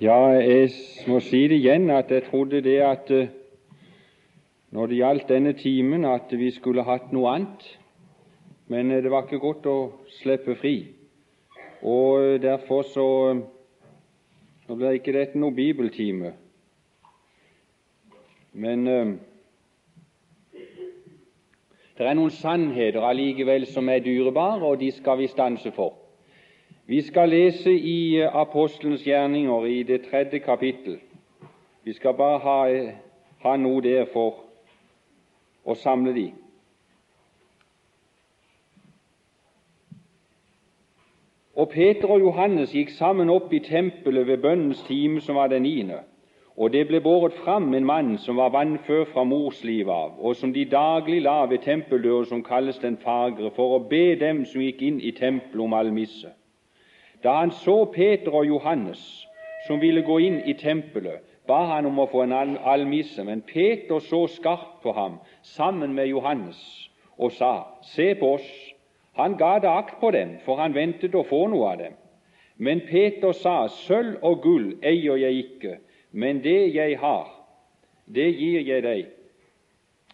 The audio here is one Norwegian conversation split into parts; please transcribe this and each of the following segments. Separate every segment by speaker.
Speaker 1: Ja, jeg må si det igjen at jeg trodde det at eh, når det gjaldt denne timen, at vi skulle hatt noe annet. Men eh, det var ikke godt å slippe fri. Og eh, derfor så Nå blir ikke dette noe bibeltime. Men det er noen sannheter allikevel som er dyrebare, og de skal vi stanse for. Vi skal lese i Apostelens gjerninger i det tredje kapittel. Vi skal bare ha, ha noe der for å samle de. Og Peter og Johannes gikk sammen opp i tempelet ved bønnens time, som var den niende. Og det ble båret fram en mann som var vannfør fra mors liv av, og som de daglig la ved tempeldøren som kalles Den fagre, for å be dem som gikk inn i tempelet om almisse. Da han så Peter og Johannes som ville gå inn i tempelet, ba han om å få en almisse, men Peter så skarpt på ham sammen med Johannes og sa, Se på oss. Han ga det akt på dem, for han ventet å få noe av dem. Men Peter sa, Sølv og gull eier jeg ikke, men det jeg har, det gir jeg deg.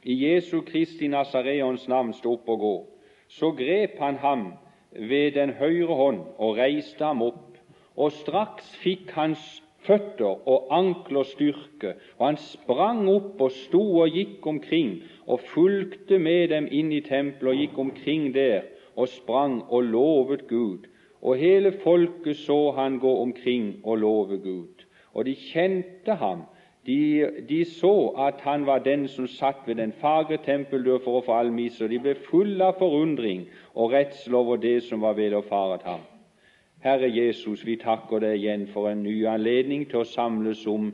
Speaker 1: I Jesu Kristi Nasareons navn stå opp og gå. Så grep han ham ved den høyre hånd og reiste ham opp, og straks fikk hans føtter og ankler styrke, og han sprang opp og sto og gikk omkring og fulgte med dem inn i tempelet og gikk omkring der og sprang og lovet Gud. Og hele folket så han gå omkring og love Gud. Og de kjente ham de, de, så at han var den som satt ved den fagre tempeldør for å få almise, og de ble fulle av forundring og redsel over det som var vederfaret ham. Herre Jesus, vi takker deg igjen for en ny anledning til å samles om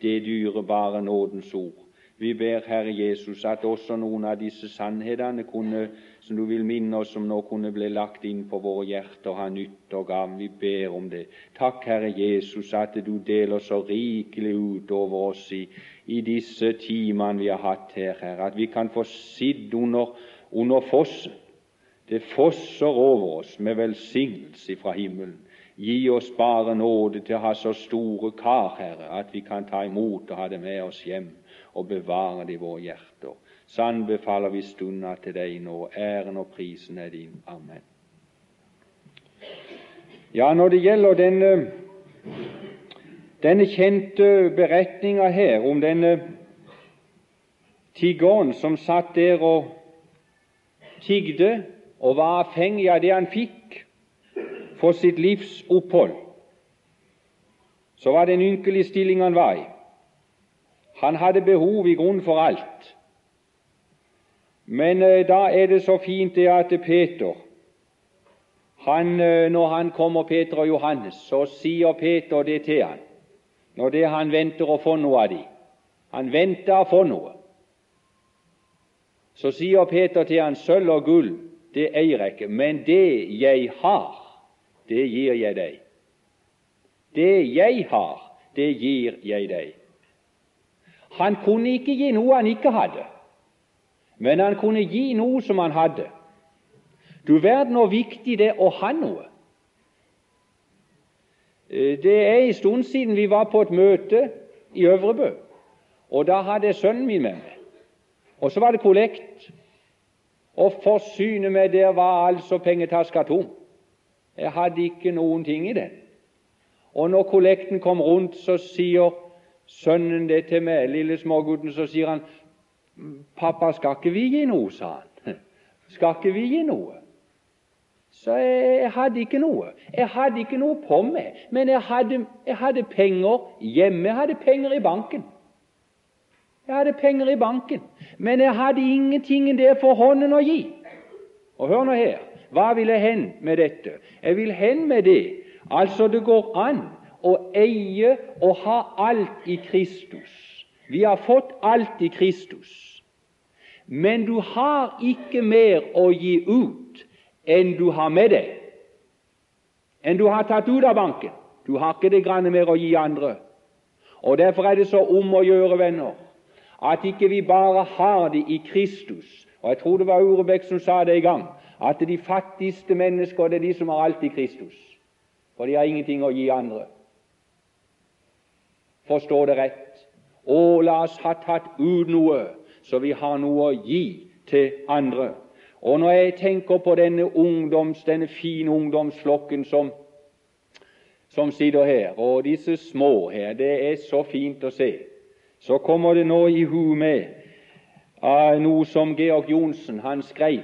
Speaker 1: det dyrebare nådens ord. Vi ber, Herre Jesus, at også noen av disse sannhetene kunne, som du vil minne oss om nå, kunne bli lagt inn på våre hjerter, ha nytte og gavn. Vi ber om det. Takk, Herre Jesus, at du deler så rikelig ut over oss i, i disse timene vi har hatt her, Herre, at vi kan få sitt under, under fosset. Det fosser over oss med velsignelse fra himmelen. Gi oss bare nåde til å ha så store kar, Herre, at vi kan ta imot og ha det med oss hjem og bevare det i våre hjerter. Sann befaler vi stunda til deg nå. Æren og prisen er din. Amen. Ja, når det gjelder denne, denne kjente beretninga her om denne tiggeren som satt der og tigde og var avhengig av det han fikk for sitt livs opphold, så var det en ynkelig stilling han var i. Han hadde behov i grunn for alt. Men eh, da er det så fint det at Peter han, eh, Når han kommer, Peter og Johannes, så sier Peter det til han, når det han venter å få noe av dem. Han venter å få noe. Så sier Peter til han, sølv og gull, det eier jeg ikke, men det jeg har, det gir jeg deg. Det jeg har, det gir jeg deg. Han kunne ikke gi noe han ikke hadde, men han kunne gi noe som han hadde. Du verden hvor viktig det er å ha noe. Eh, det er en stund siden vi var på et møte i Øvrebø, og da hadde jeg sønnen min med meg. Og så var det kollekt. Og forsyne meg, der var altså pengetaska tom. Jeg hadde ikke noen ting i den. Og når kollekten kom rundt, så sier sønnen det til meg, lille smågutten, så sier han 'Pappa, skal ikke vi gi noe?' sa han. 'Skal ikke vi gi noe?' Så jeg, hadde ikke noe. Jeg hadde ikke noe på meg, men jeg hadde, jeg hadde penger hjemme. Jeg hadde penger i banken. Jeg hadde penger i banken, men jeg hadde ingenting der for hånden å gi. Og hør nå her, hva vil jeg hen med dette? Jeg vil hen med det. Altså, det går an å eie og ha alt i Kristus. Vi har fått alt i Kristus. Men du har ikke mer å gi ut enn du har med deg, enn du har tatt ut av banken. Du har ikke det grann mer å gi andre. Og Derfor er det så om å gjøre, venner, at ikke vi bare har det i Kristus. Og Jeg tror det var Urebekk som sa det i gang, at de fattigste mennesker det er de som har alt i Kristus. For de har ingenting å gi andre. Forstå det rett. Å, la oss ha tatt ut noe, så vi har noe å gi til andre. Og når jeg tenker på denne ungdoms, denne fine ungdomsflokken som, som sitter her, og disse små her, det er så fint å se, så kommer det nå i hu med av noe som Georg Johnsen han skrev.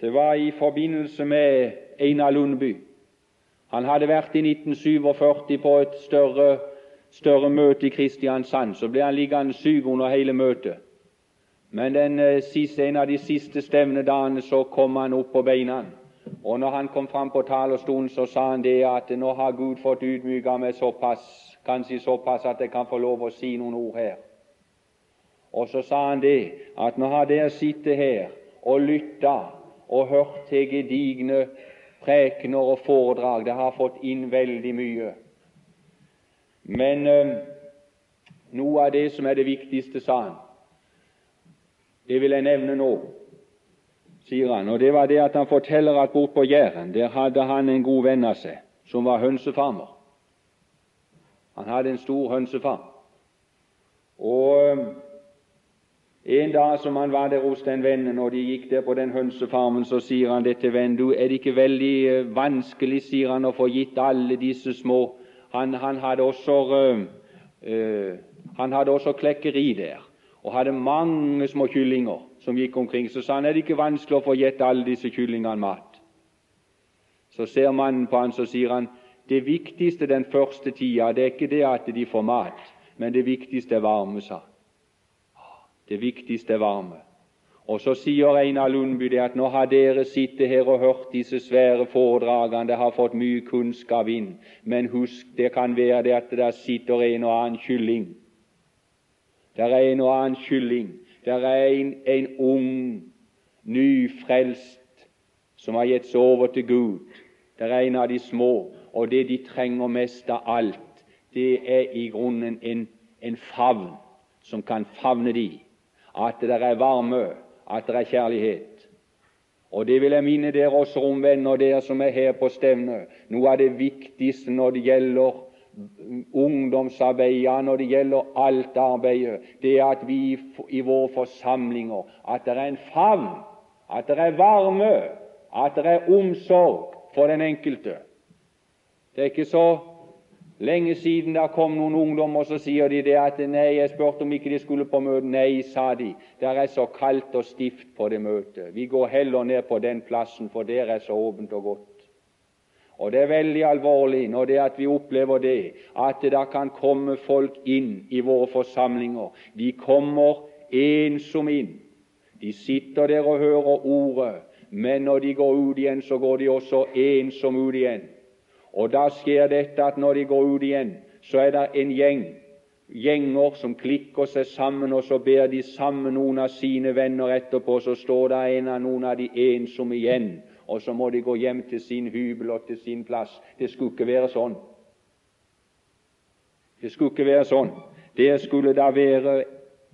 Speaker 1: Det var i forbindelse med Einar Lundby. Han hadde vært i 1947 på et større, større møte i Kristiansand. Så ble han liggende syk under hele møtet. Men den eh, siste, en av de siste stevnedagene så kom han opp på beina. Og når han kom fram på talerstolen, så sa han det at nå har Gud fått ydmyka meg såpass, kanskje såpass at jeg kan få lov å si noen ord her. Og så sa han det at nå har dere sittet her og lytta og hørt til gedigne prekener og foredrag. Det har fått inn veldig mye. Men øh, noe av det som er det viktigste, sa han, det vil jeg nevne nå, sier han. Og det var det at han forteller at bort på Jæren der hadde han en god venn av seg som var hønsefarmer. Han hadde en stor hønsefarm. Og en dag som han var der hos den vennen, og de gikk der på den hønsefarmen, så sier han det til vennen. Du, er det ikke veldig uh, vanskelig, sier han, å få gitt alle disse små Han, han hadde også uh, han hadde også klekkeri der og hadde mange små kyllinger som gikk omkring. Så sa han er det ikke vanskelig å få gitt alle disse kyllingene mat. Så ser mannen på han, så sier han det viktigste den første tida det er ikke det at de får mat, men det viktigste er varme, sa han. Det viktigste er varme. Og så sier Einar Lundby det at nå har dere sittet her og hørt disse svære foredragene, det har fått mye kunnskap inn, men husk, det kan være det at der sitter en og annen kylling det er en og annen kylling. Det er en, en ung, nyfrelst som har gitt seg over til Gud. Det er en av de små, og det de trenger mest av alt, det er i grunnen en, en favn som kan favne de. At det er varme, at det er kjærlighet. Og det vil jeg minne dere også om, venner, dere som er her på stevnet. Noe av det viktigste når det gjelder ungdomsarbeidet, når det gjelder alt arbeidet, det er at vi i våre forsamlinger at det er en favn, at det er varme, at det er omsorg for den enkelte. Det er ikke så lenge siden der kom noen ungdommer, og så sier de det at nei, jeg spurte om ikke de skulle på møte. Nei, sa de, det er så kaldt og stift på det møtet. Vi går heller ned på den plassen, for der er så åpent og godt. Og det er veldig alvorlig når det at vi opplever det, at det da kan komme folk inn i våre forsamlinger. De kommer ensomme inn. De sitter der og hører ordet, men når de går ut igjen, så går de også ensomme ut igjen. Og da skjer dette at når de går ut igjen, så er det en gjeng gjenger som klikker seg sammen, og så ber de sammen noen av sine venner etterpå. Så står det en av noen av de ensomme igjen og så må de gå hjem til sin hybel og til sin plass. Det skulle ikke være sånn. Det skulle ikke være sånn. Det skulle da være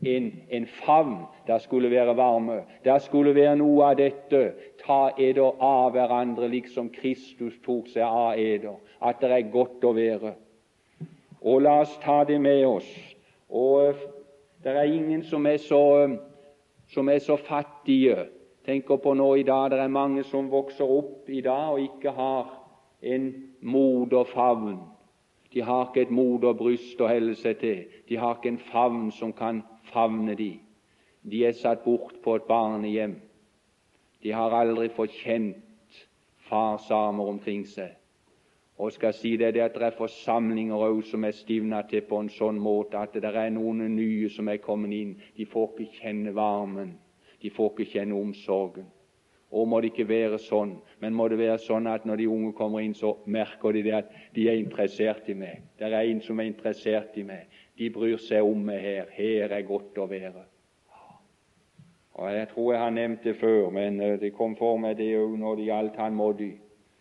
Speaker 1: en, en favn. Det skulle være varme. Det skulle være noe av dette. Ta eder av hverandre, liksom Kristus tok seg av eder. At det er godt å være. Og la oss ta det med oss. Og det er ingen som er så, som er så fattige tenker på nå i dag det er mange som vokser opp i dag og ikke har en moderfavn. De har ikke et moderbryst å helle seg til. De har ikke en favn som kan favne de. De er satt bort på et barnehjem. De har aldri fått kjent fars armer omkring seg. Og skal si det, det at det er forsamlinger òg som er stivna til på en sånn måte at det er noen nye som er kommet inn. De får ikke kjenne varmen de får ikke kjenne omsorgen. Og må det ikke være sånn, men må det være sånn at når de unge kommer inn, så merker de det at de er interessert i meg. Det er en som er interessert i meg. De bryr seg om meg her. Her er godt å være. Og Jeg tror jeg har nevnt det før, men eh, det kom for meg det òg når det gjaldt han Moddi,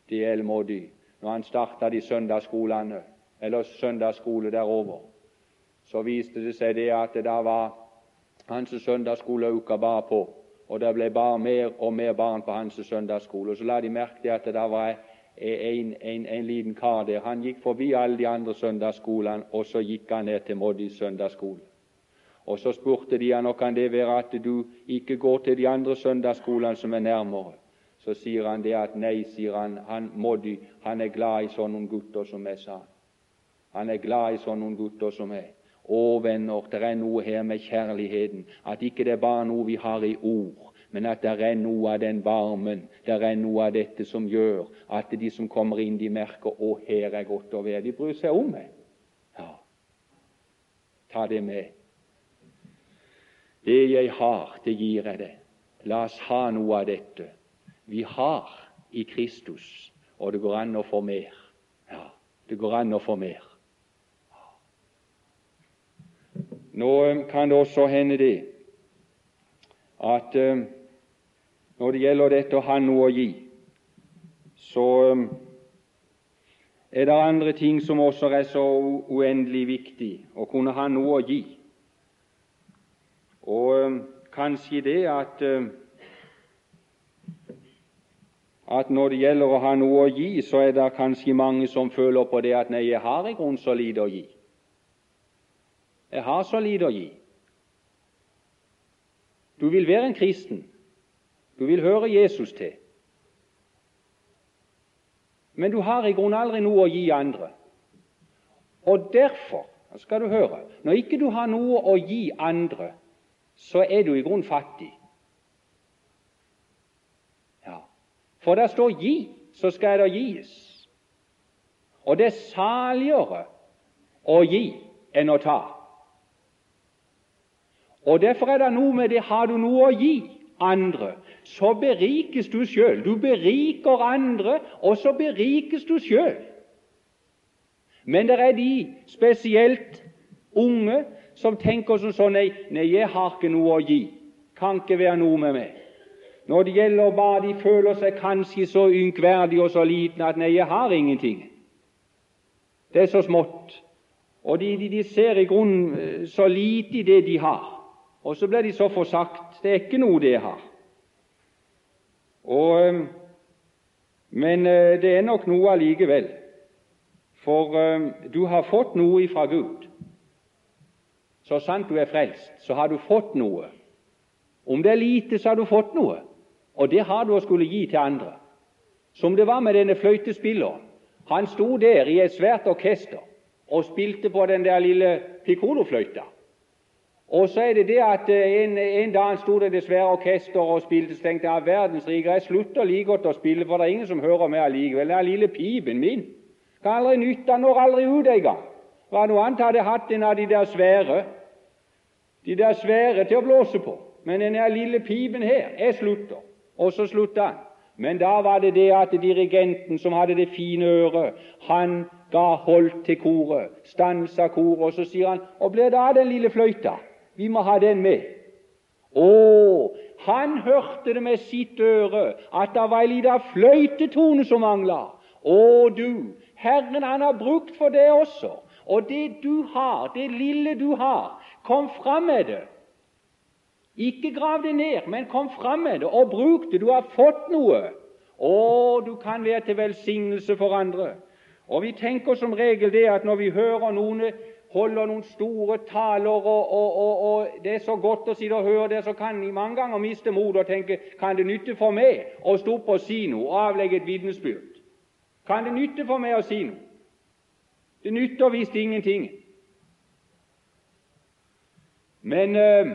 Speaker 1: D.L. Moddy. Når han starta de søndagsskolene, eller søndagsskole derover, så viste det seg det at det da var hans søndagsskole bare på, og det ble bare mer og mer barn på hans søndagsskole. Så la de merke til at det da var en, en, en, liten kar der. Han gikk forbi alle de andre søndagsskolene, og så gikk han ned til Moddis søndagsskole. Og Så spurte de han, kan det være at du ikke går til de andre søndagsskolene som er nærmere. Så sier han det at nei, sier han, han må de, han er glad i sånne gutter som meg, sa han. Han er glad i sånne gutter som meg. Å, venner, det er noe her med kjærligheten, at ikke det er bare noe vi har i ord, men at det er noe av den varmen, det er noe av dette som gjør at de som kommer inn, de merker å, her er godt å være. De bryr seg om meg. Ja, ta det med. Det jeg har, det gir jeg deg. La oss ha noe av dette. Vi har i Kristus, og det går an å få mer. Ja, det går an å få mer. Nå um, kan det også hende det at um, når det gjelder dette å ha noe å gi, så um, er det andre ting som også er så uendelig viktig å kunne ha noe å gi. Og um, kanskje det at, um, at når det gjelder å ha noe å gi, så er det kanskje mange som føler på det at nei, jeg har i grunnen så lite å gi. Jeg har så lite å gi. Du vil være en kristen. Du vil høre Jesus til. Men du har i grunnen aldri noe å gi andre. Og derfor skal du høre når ikke du har noe å gi andre, så er du i grunnen fattig. Ja, For det står 'gi, så skal det gis'. Og det er saligere å gi enn å ta. Og Derfor er det noe med det har du noe å gi andre, så berikes du sjøl. Du beriker andre, og så berikes du sjøl. Men det er de, spesielt unge, som tenker som sånn nei, nei, jeg har ikke noe å gi. Kan ikke være noe med meg. Når det gjelder bare de føler seg kanskje så ynkverdige og så liten at nei, jeg har ingenting. Det er så smått. Og de, de, de ser i grunnen eh, så lite i det de har. Og så blir de så forsagt. Det er ikke noe det jeg har. Og, eh, men eh, det er nok noe allikevel. For du har fått noe ifra Gud. Så sant du er frelst, så har du fått noe. Om det er lite, så har du fått noe, og det har du å skulle gi til andre. Som det var med denne fløytespilleren. Han sto der i et svært orkester og spilte på den der lille piccolofløyta. Og så er det det at eh, en, en dag han sto der det svære orkesteret og spilte, så tenkte jeg verdens rike, jeg slutter like godt å spille, for det er ingen som hører meg allikevel. Den lille pipen min kan aldri nytte, den når aldri ut engang. Var noe annet hadde hatt en av de der svære, de der svære til å blåse på. Men denne lille pipen her jeg slutter. Og så slutta han. Men da var det det at dirigenten som hadde det fine øret, han ga holdt til koret, stansa koret, og så sier han Og blir det av den lille fløyta? Vi må ha den med. Å, han hørte det med sitt øre at det var ei lita fløytetone som mangla. Å du, Herren han har brukt for det også. Og det du har, det lille du har, kom fram med det. Ikke grav det ned, men kom fram med det og bruk det. Du har fått noe. Og du kan være til velsignelse for andre. Og Vi tenker som regel det at når vi hører noen holder noen store taler, og, og, og, og det er så godt å sitte og høre det, så kan vi mange ganger miste motet og tenke kan det nytte for meg å stå opp og si noe og avlegge et vitnesbyrd? Kan det nytte for meg å si noe? Det nytter visst ingenting. Men øh,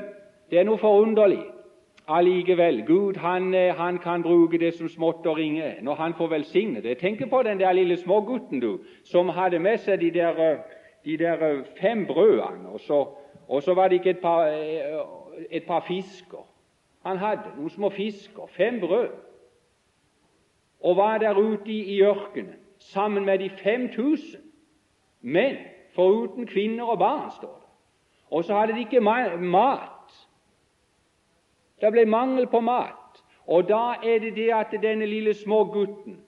Speaker 1: det er noe forunderlig allikevel. Gud han, øh, han, kan bruke det som smått og ringe når han får velsigne det. Tenk på den der lille smågutten du, som hadde med seg de der, øh, de der fem brødene, og så, og så, var det ikke et par, et par fisker. Han hadde noen små fisker, fem brød, og var der ute i, i ørkenen sammen med de 5000 men foruten kvinner og barn, står det. Og så hadde de ikke mat. Det ble mangel på mat. Og da er det det at denne lille små gutten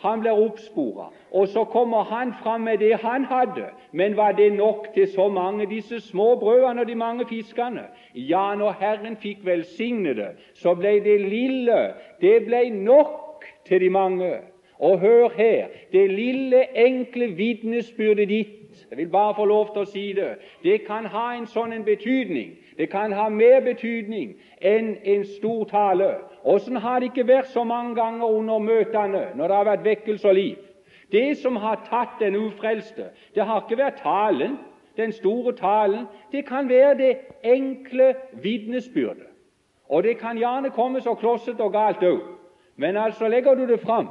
Speaker 1: han blir oppspora, og så kommer han fram med det han hadde. Men var det nok til så mange, disse små brødene og de mange fiskene? Ja, når Herren fikk velsigne det, så ble det lille det ble nok til de mange. Og hør her, det lille, enkle vitnesbyrdet ditt jeg vil bare få lov til å si det. Det kan ha en sånn en betydning. Det kan ha mer betydning enn en stor tale. Åssen har det ikke vært så mange ganger under møtene når det har vært vekkelse og liv? Det som har tatt den ufrelste, det har ikke vært talen, den store talen. Det kan være det enkle vitnesbyrdet. Og det kan gjerne komme så klossete og galt òg. Men altså legger du det fram,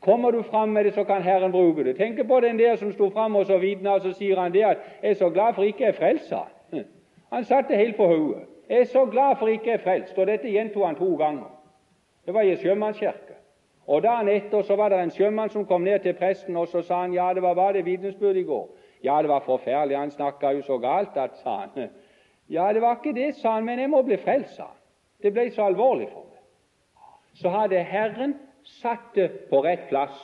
Speaker 1: kommer du fram med det, så kan Herren bruke det. Tenk på den der som sto fram og så vitna, og så sier han det at 'Jeg er så glad for ikke jeg er frelst', han. Satte helt på hodet. 'Jeg er så glad for ikke jeg er frelst'. Og dette gjentok han to ganger. Det var i en sjømannskirke. Og Dagen etter så var det en sjømann som kom ned til presten, og så sa han ja, det var bare det vitnesbyrdet i går. Ja, det var forferdelig, han snakka jo så galt at, sa han. Ja, det var ikke det, sa han, men jeg må bli frelst, sa han. Det ble så alvorlig for meg. Så hadde Herren satt det på rett plass.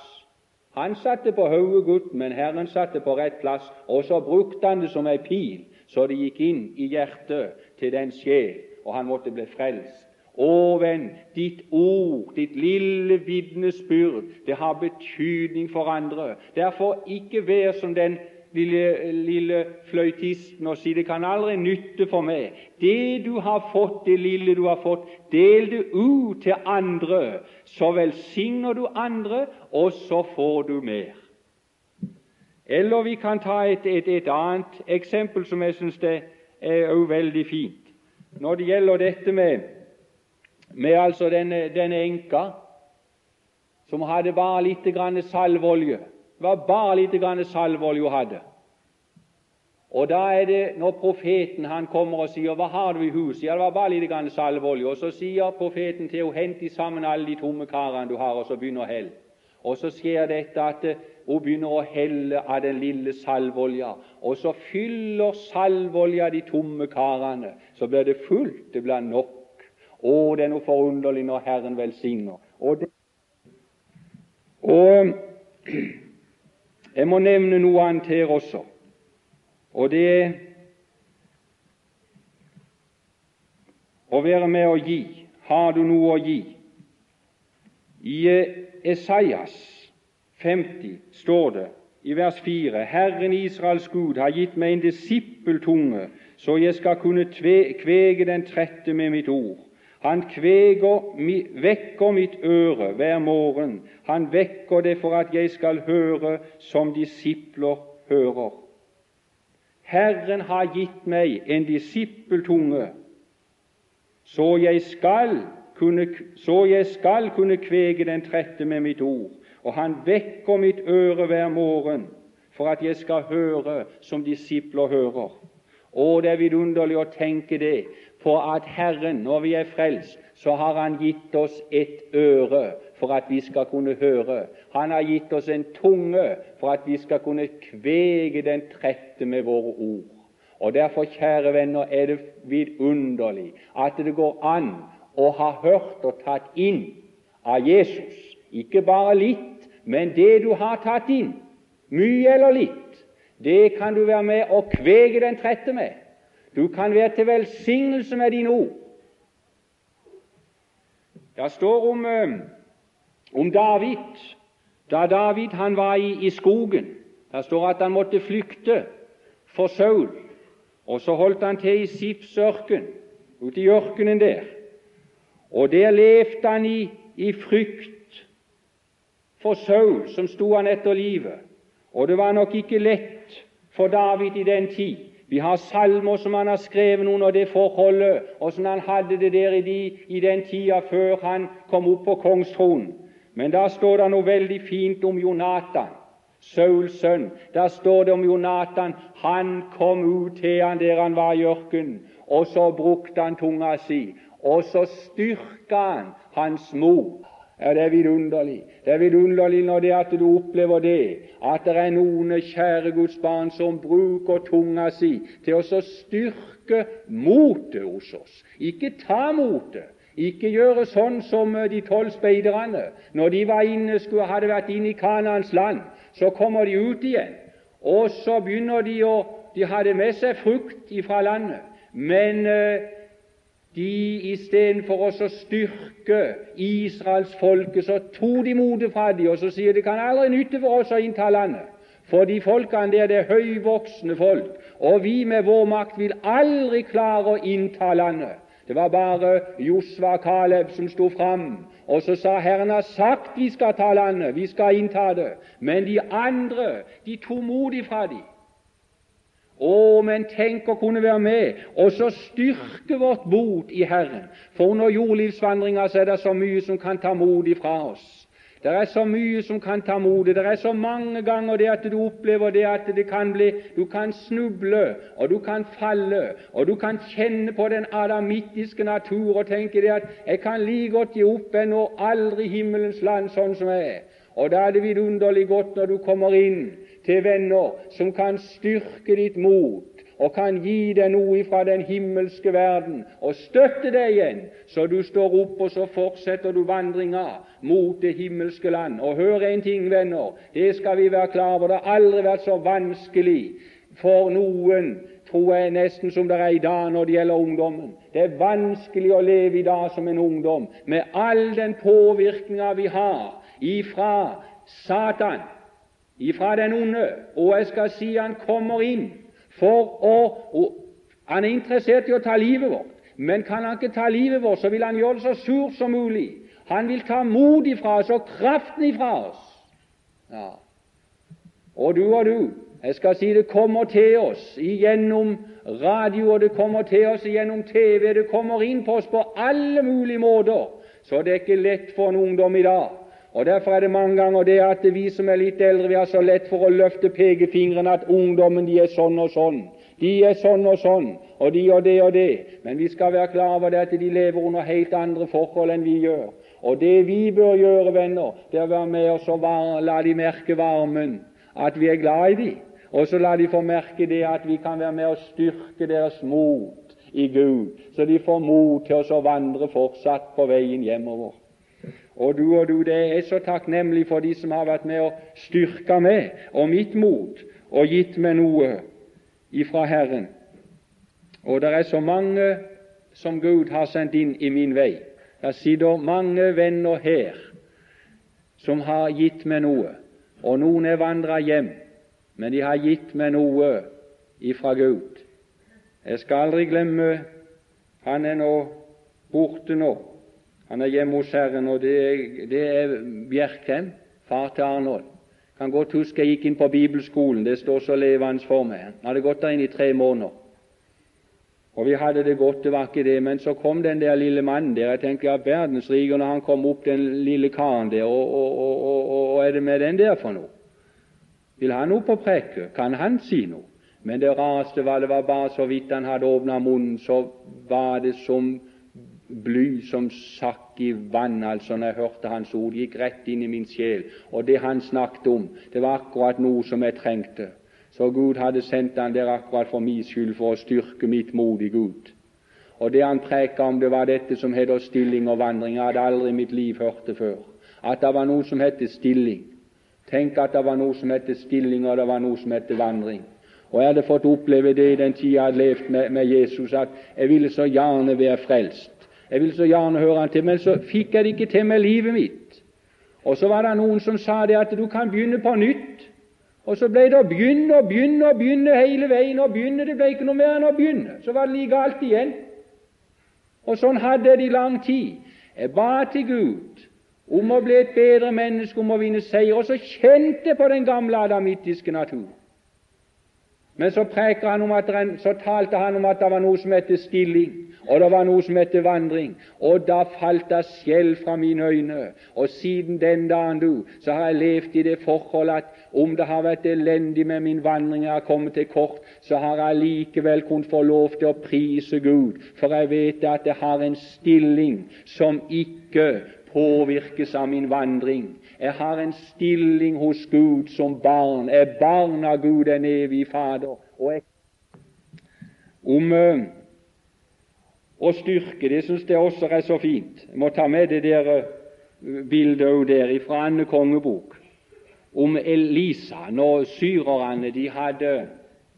Speaker 1: Han satte på hodet gutten, men Herren satte på rett plass, og så brukte han det som ei pil, så det gikk inn i hjertet til den sjel, og han måtte bli frelst. Å, venn, ditt ord, ditt lille vitnesbyrd, det har betydning for andre. Derfor ikke vær som den lille, lille fløytisten og si det kan aldri nytte for meg. Det du har fått, det lille du har fått, del det ut til andre. Så velsigner du andre, og så får du mer. Eller vi kan ta et, et, et annet eksempel som jeg syns er også veldig fint. Når det gjelder dette med, med altså denne, denne enka som hadde bare litt salvolje det var bare litt grann salveolje hun hadde. Og da er det når profeten han kommer og sier 'Hva har du i huset?' Ja, det var bare litt grann salveolje. Og så sier profeten til henne 'Hent sammen alle de tomme karene du har', og så begynner å helle. Og så skjer dette at eh, hun begynner å helle av den lille salveolja. Og så fyller salveolja de tomme karene. Så blir det fullt, det blir nok. Å, det er noe forunderlig når Herren velsigner. Og, det, og jeg må nevne noe annet her også, og det er å være med å gi. Har du noe å gi? I Esaias 50 står det i vers 4.: Herren Israels Gud har gitt meg en disippeltunge, så jeg skal kunne kvege den trette med mitt ord. Han kveger, vekker mitt øre hver morgen. Han vekker det for at jeg skal høre som disipler hører. Herren har gitt meg en disippeltunge, så jeg skal kunne, så jeg skal kunne kvege den trette med mitt ord. Og han vekker mitt øre hver morgen for at jeg skal høre som disipler hører. Å, det er vidunderlig å tenke det, på at Herren, når vi er frelst, så har Han gitt oss et øre for at vi skal kunne høre. Han har gitt oss en tunge for at vi skal kunne kvege den trette med våre ord. Og Derfor, kjære venner, er det vidunderlig at det går an å ha hørt og tatt inn av Jesus. Ikke bare litt, men det du har tatt inn, mye eller litt, det kan du være med å kvege den trette med. Du kan være til velsignelse med dine ord. Det står om, om David da David han var i, i skogen. Det står at han måtte flykte for Saul. Og så holdt han til i Sips ørken, ute i ørkenen der. Og der levde han i, i frykt for Saul, som sto han etter livet. Og det var nok ikke lett for David i den tid vi har salmer som han har skrevet under det forholdet, åssen han hadde det der i, de, i den tida før han kom opp på kongstronen. Men da står det noe veldig fint om Jonatan, Sauls sønn. Da står det om Jonatan han kom ut til han der han var i ørkenen, og så brukte han tunga si, og så styrka han hans mor. Ja, Det er vidunderlig. Det er vidunderlig når det at du opplever det, at det er noen kjære Guds barn som bruker tunga si til å styrke motet hos oss. Ikke ta motet. Ikke gjøre sånn som de tolv speiderne. Når de var inne, skulle, hadde vært inne i Kanans land, så kommer de ut igjen. Og så begynner de å De hadde med seg frukt fra landet, men uh, de istedenfor å styrke Israels folke, så tok de motet fra dem, og så sier det kan aldri nytte for oss å innta landet. For de folkene der det er høyvoksne folk, og vi med vår makt vil aldri klare å innta landet. Det var bare Josva og Kaleb som sto fram, og så sa Herren har sagt vi skal ta landet, vi skal innta det. Men de andre, de tok motet fra dem. Å, men tenk å kunne være med og så styrke vårt bot i Herren. For under jordlivsvandringa er det så mye som kan ta mot ifra oss. Det er så mye som kan ta motet. Det er så mange ganger det at du opplever det at det kan bli Du kan snuble, og du kan falle, og du kan kjenne på den adamittiske natur og tenke det at 'jeg kan like godt gi opp enn aldri himmelens land sånn som jeg er'. Og da er det vidunderlig godt når du kommer inn til venner som kan styrke ditt mot og kan gi deg noe fra den himmelske verden og støtte deg igjen, så du står opp, og så fortsetter du vandringa mot det himmelske land. Og hør en ting, venner, det skal vi være klar over, det har aldri vært så vanskelig for noen, tror jeg, nesten som det er i dag når det gjelder ungdommen. Det er vanskelig å leve i dag som en ungdom med all den påvirkninga vi har ifra Satan ifra den onde, og jeg skal si han kommer inn for å og Han er interessert i å ta livet vårt, men kan han ikke ta livet vårt, så vil han gjøre det så surt som mulig. Han vil ta mot ifra oss og kraften ifra oss. Ja. Og du og du, jeg skal si det kommer til oss gjennom radio, og det kommer til oss gjennom TV, det kommer inn på oss på alle mulige måter, så det er ikke lett for en ungdom i dag og Derfor er det mange ganger det at vi som er litt eldre, vi har så lett for å løfte pekefingeren at ungdommen de er sånn og sånn. De er sånn og sånn, og de og det og det. Men vi skal være klar over det at de lever under helt andre forhold enn vi gjør. Og det vi bør gjøre, venner, det er å være med oss og la de merke varmen, at vi er glad i dem. Og så la de få merke det at vi kan være med og styrke deres mot i Gud, så de får mot til å vandre fortsatt på veien hjemover. Og du og du, det er så takknemlig for de som har vært med og styrka meg og mitt mot og gitt meg noe ifra Herren. Og det er så mange som Gud har sendt inn i min vei. Det sitter mange venner her som har gitt meg noe, og noen er vandra hjem, men de har gitt meg noe ifra Gud. Jeg skal aldri glemme Han er nå borte nå, han er hjemme hos Herren, og det det er Bjerkhem, far til Arnold. Kan godt huske jeg gikk inn på bibelskolen, det står så levende for meg. Han hadde gått der inn i tre måneder. Og vi hadde det godt, det var ikke det, men så kom den der lille mannen der. Jeg tenkte ja, verdensrike når han kom opp, den lille karen der, og, og, og, og, er det med den der for noe? Vil han opp og preke? Kan han si noe? Men det rareste var det var bare så vidt han hadde åpna munnen, så var det som bly som sakk i vann, altså når jeg hørte hans ord. Gikk rett inn i min sjel. Og det han snakket om, det var akkurat noe som jeg trengte. Så Gud hadde sendt han der akkurat for min skyld, for å styrke mitt mod i Gud. Og det han preka om, det var dette som heter stilling og vandring. Jeg hadde aldri i mitt liv hørt det før. At det var noe som het stilling. Tenk at det var noe som het stilling, og det var noe som het vandring. Og jeg hadde fått oppleve det i den tida jeg hadde levd med, med Jesus, at jeg ville så gjerne være frelst. Jeg ville så gjerne høre han til, men så fikk jeg det ikke til med livet mitt. Og så var det noen som sa det at du kan begynne på nytt. Og så ble det å begynne og begynne og begynne hele veien og begynne. Det ble ikke noe mer enn å begynne. Så var det like galt igjen. Og sånn hadde jeg det i lang tid. Jeg ba til Gud om å bli et bedre menneske, om å vinne seier. Og så kjente jeg på den gamle adamittiske natur. Men så, han at, så talte han om at det var noe som het stilling, og det var noe som het vandring. Og da falt det skjell fra mine øyne. Og siden den dagen, du, så har jeg levd i det forhold at om det har vært elendig med min vandring, jeg har kommet til kort, så har jeg likevel kunnet få lov til å prise Gud, for jeg vet at jeg har en stilling som ikke påvirkes av min vandring. Jeg har en stilling hos Gud som barn. Jeg er barn av Gud, den evige Fader. Og jeg om uh, å styrke Det syns jeg også er så fint. Jeg må ta med det der uh, bildet òg der fra Anne kongebok om Elisa når syrerne de hadde,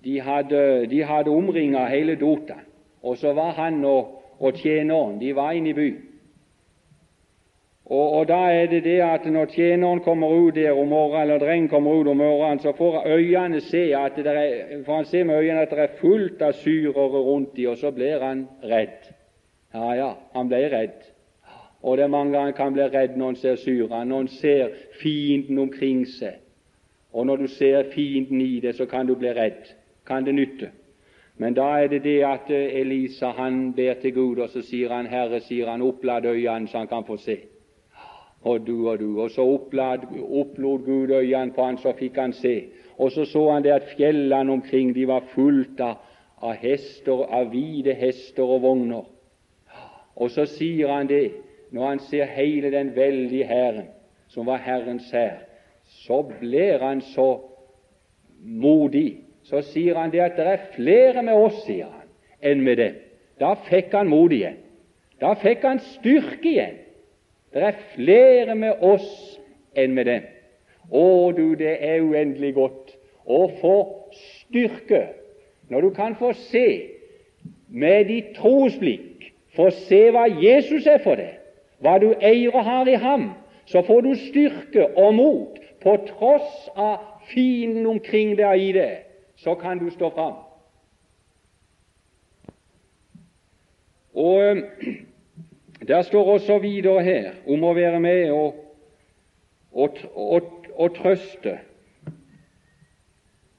Speaker 1: de hadde, de hadde omringa hele Dotan. Og så var han og, og tjeneren de var inne i byen. Og, og, da er det det at når tjeneren kommer ut der om morgenen, eller drengen kommer ut om morgenen, så får øynene se at det er, får han se med øynene at det er fullt av syrere rundt dem, og så blir han redd. Ja, ja, han ble redd. Og det er mange ganger kan bli redd når han ser syra, når han ser fienden omkring seg. Og når du ser fienden i det, så kan du bli redd. Kan det nytte? Men da er det det at Elisa han ber til Gud, og så sier han, Herre, sier han, opplad øynene så han kan få se og du og du. Og så opplod Gud øynene på han, så fikk han se. Og så så han det at fjellene omkring de var fullt av, av hester, av hvite hester og vogner. Og så sier han det, når han ser hele den veldige hæren, som var Herrens hær, så blir han så modig. Så sier han det at det er flere med oss, sier han, enn med dem. Da fikk han mot igjen. Da fikk han styrke igjen. Det er flere med oss enn med dem. Å du, det er uendelig godt å få styrke når du kan få se med ditt trosblikk, få se hva Jesus er for deg, hva du eier og har i ham, så får du styrke og mot på tross av fienden omkring deg i det, så kan du stå fram. Og der står også videre her om å være med og, og, og, og trøste.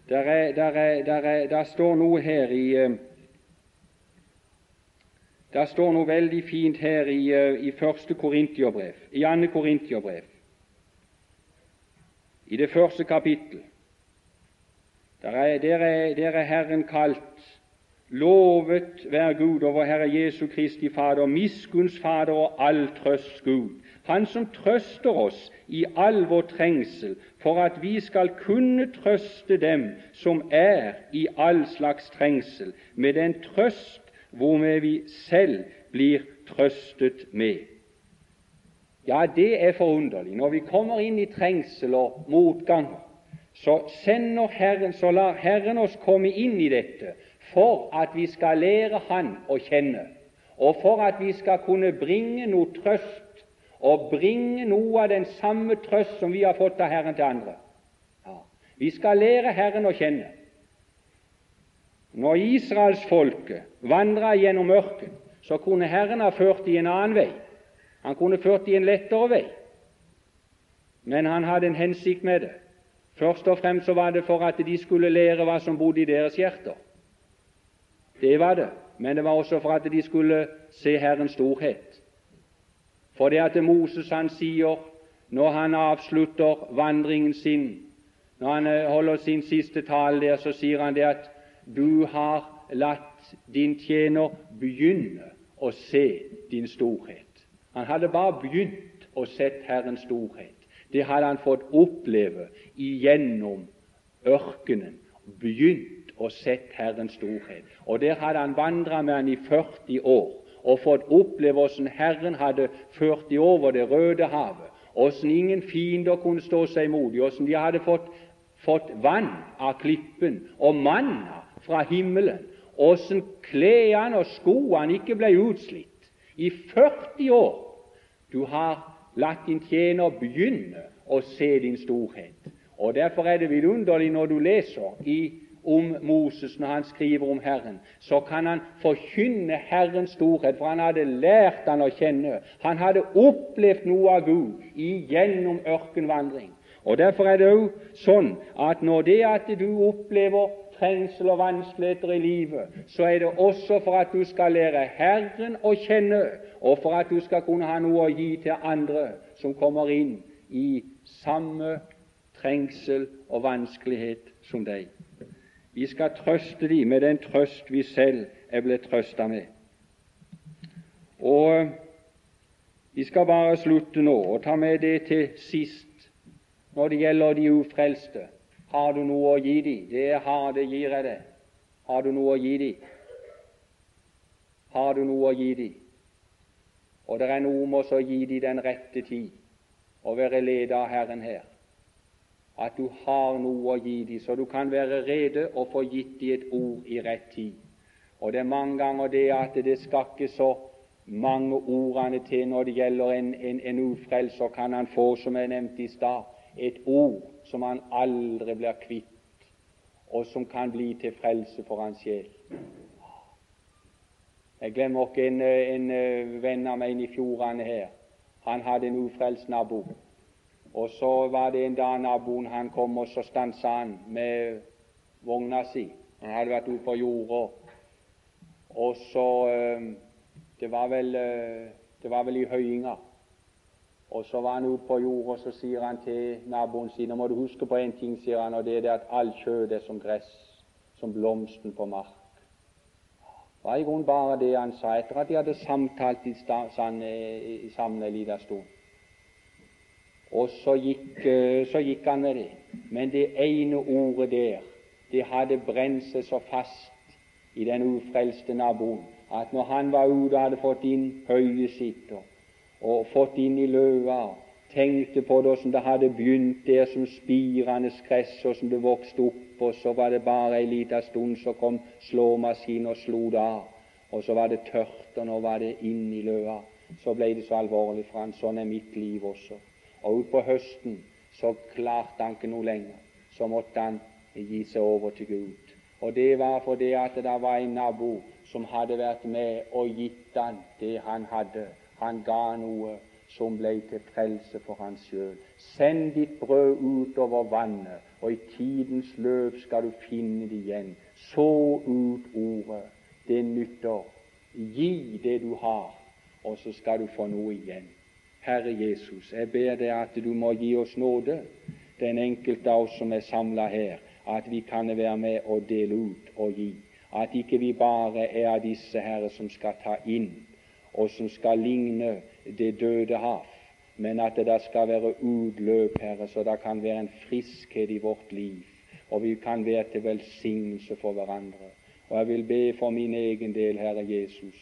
Speaker 1: Der, er, der, er, der, er, der, står noe her i eh, Der står noe veldig fint her i, eh, i første Korintierbrev, i andre Korintierbrev, i det første kapittel. Der er, der er, er Herren kalt Lovet være Gud og vår Herre Jesu Kristi Fader, miskunns Fader og all trøsts Gud, Han som trøster oss i all vår trengsel, for at vi skal kunne trøste dem som er i all slags trengsel, med den trøst hvormed vi selv blir trøstet med. Ja, det er forunderlig. Når vi kommer inn i trengsel og motganger, så Herren, så lar Herren oss komme inn i dette for at vi skal lære Han å kjenne, og for at vi skal kunne bringe noe trøst, og bringe noe av den samme trøst som vi har fått av Herren til andre. Ja. Vi skal lære Herren å kjenne. Når israelsfolket vandra gjennom ørken, så kunne Herren ha ført de en annen vei. Han kunne ført de en lettere vei. Men han hadde en hensikt med det. Først og fremst så var det for at de skulle lære hva som bodde i deres hjerter. Det var det. Men det var også for at de skulle se Herrens storhet. For det at Moses han sier, når han avslutter vandringen sin, når han eh, holder sin siste tale der, så sier han det at du har latt din tjener begynne å se din storhet. Han hadde bare begynt å se Herrens storhet. Det hadde han fått oppleve igjennom ørkenen. Begynt og sett Herrens storhet. Og Der hadde han vandra med han i 40 år og fått oppleve hvordan Herren hadde ført de over Det røde havet, hvordan ingen fiender kunne stå seg imot, hvordan de hadde fått, fått vann av klippen og manna fra himmelen, hvordan klærne og skoene ikke ble utslitt. I 40 år du har latt din tjener begynne å se din storhet. Og Derfor er det vidunderlig når du leser i om Moses når han skriver om Herren, så kan han forkynne Herrens storhet, for han hadde lært han å kjenne. Han hadde opplevd noe av Gud igjennom ørkenvandring. Og Derfor er det òg sånn at når det at du opplever trengsel og vanskeligheter i livet, så er det også for at du skal lære Herren å kjenne, og for at du skal kunne ha noe å gi til andre som kommer inn i samme trengsel og vanskelighet som deg. Vi skal trøste dem med den trøst vi selv er blitt trøsta med. Og Vi skal bare slutte nå og ta med det til sist når det gjelder de ufrelste. Har du noe å gi dem? Det jeg har, det gir jeg deg. Har du noe å gi dem? Har du noe å gi dem? Og det er noe om å gi dem den rette tid og være ledet av Herren her at du har noe å gi dem, så du kan være rede og få gitt dem et ord i rett tid. Og det er mange ganger det at det skal ikke så mange ordene til når det gjelder en, en, en ufrelser, kan han få, som jeg nevnte i stad, et ord som han aldri blir kvitt, og som kan bli til frelse for hans sjel. Jeg glemmer ikke en, en venn av meg i fjordene her. Han hadde en ufrelst nabo. Og så var det en dag naboen han kom, og så stansa han med vogna si. Han hadde vært ute på jorda. Og så eh, det var, vel, eh, det var vel i høyinga. Og så var han ute på jorda, og så sier han til naboen sin Nå må du huske på en ting, sier han, og det er det at all kjøtt er som gress, som blomsten på mark. Det var i grunnen bare det han sa etter at de hadde samtalt i, i sammen en liten stund. Og så gikk, eh, så gikk, han med det. Men det ene ordet der, det hadde brent seg så fast i den ufrelste naboen at når han var ute og hadde fått inn høyet sitt og, og fått inn i løva, tenkte på det som det hadde begynt der som spirende gress, og som det vokste opp, og så var det bare ei lita stund, så kom slåmaskinen og slo det av, og så var det tørt, og nå var det inn i løva. Så ble det så alvorlig for han. Sånn er mitt liv også. Og utpå høsten så klarte han ikke noe lenger. Så måtte han gi seg over til Gud. Og det var fordi at det var en nabo som hadde vært med og gitt han det han hadde. Han ga noe som ble til frelse for han sjøl. Send ditt brød utover vannet, og i tidens løp skal du finne det igjen. Så ut ordet. Det nytter. Gi det du har, og så skal du få noe igjen. Herre Jesus, jeg ber deg at du må gi oss nåde, den enkelte av oss som er samla her, at vi kan være med og dele ut og gi at ikke vi bare er av disse herre som skal ta inn, og som skal ligne det døde hav, men at det da skal være utløp, Herre, så det kan være en friskhet i vårt liv, og vi kan være til velsignelse for hverandre. Og jeg vil be for min egen del, Herre Jesus,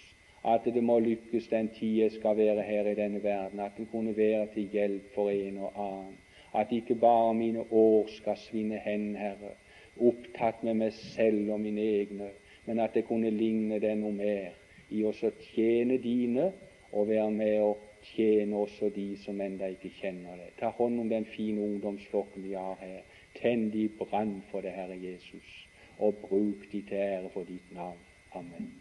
Speaker 1: at det må lykkes den tid jeg skal være her i denne verden, at det kunne være til hjelp for en og annen. At ikke bare mine år skal svinne hen, Herre, opptatt med meg selv og mine egne, men at det kunne ligne deg noe mer i å tjene dine og være med og tjene også de som ennå ikke kjenner deg. Ta hånd om den fine ungdomsflokken vi har her. Tenn de brann for det, Herre Jesus, og bruk de til ære for ditt navn. Amen.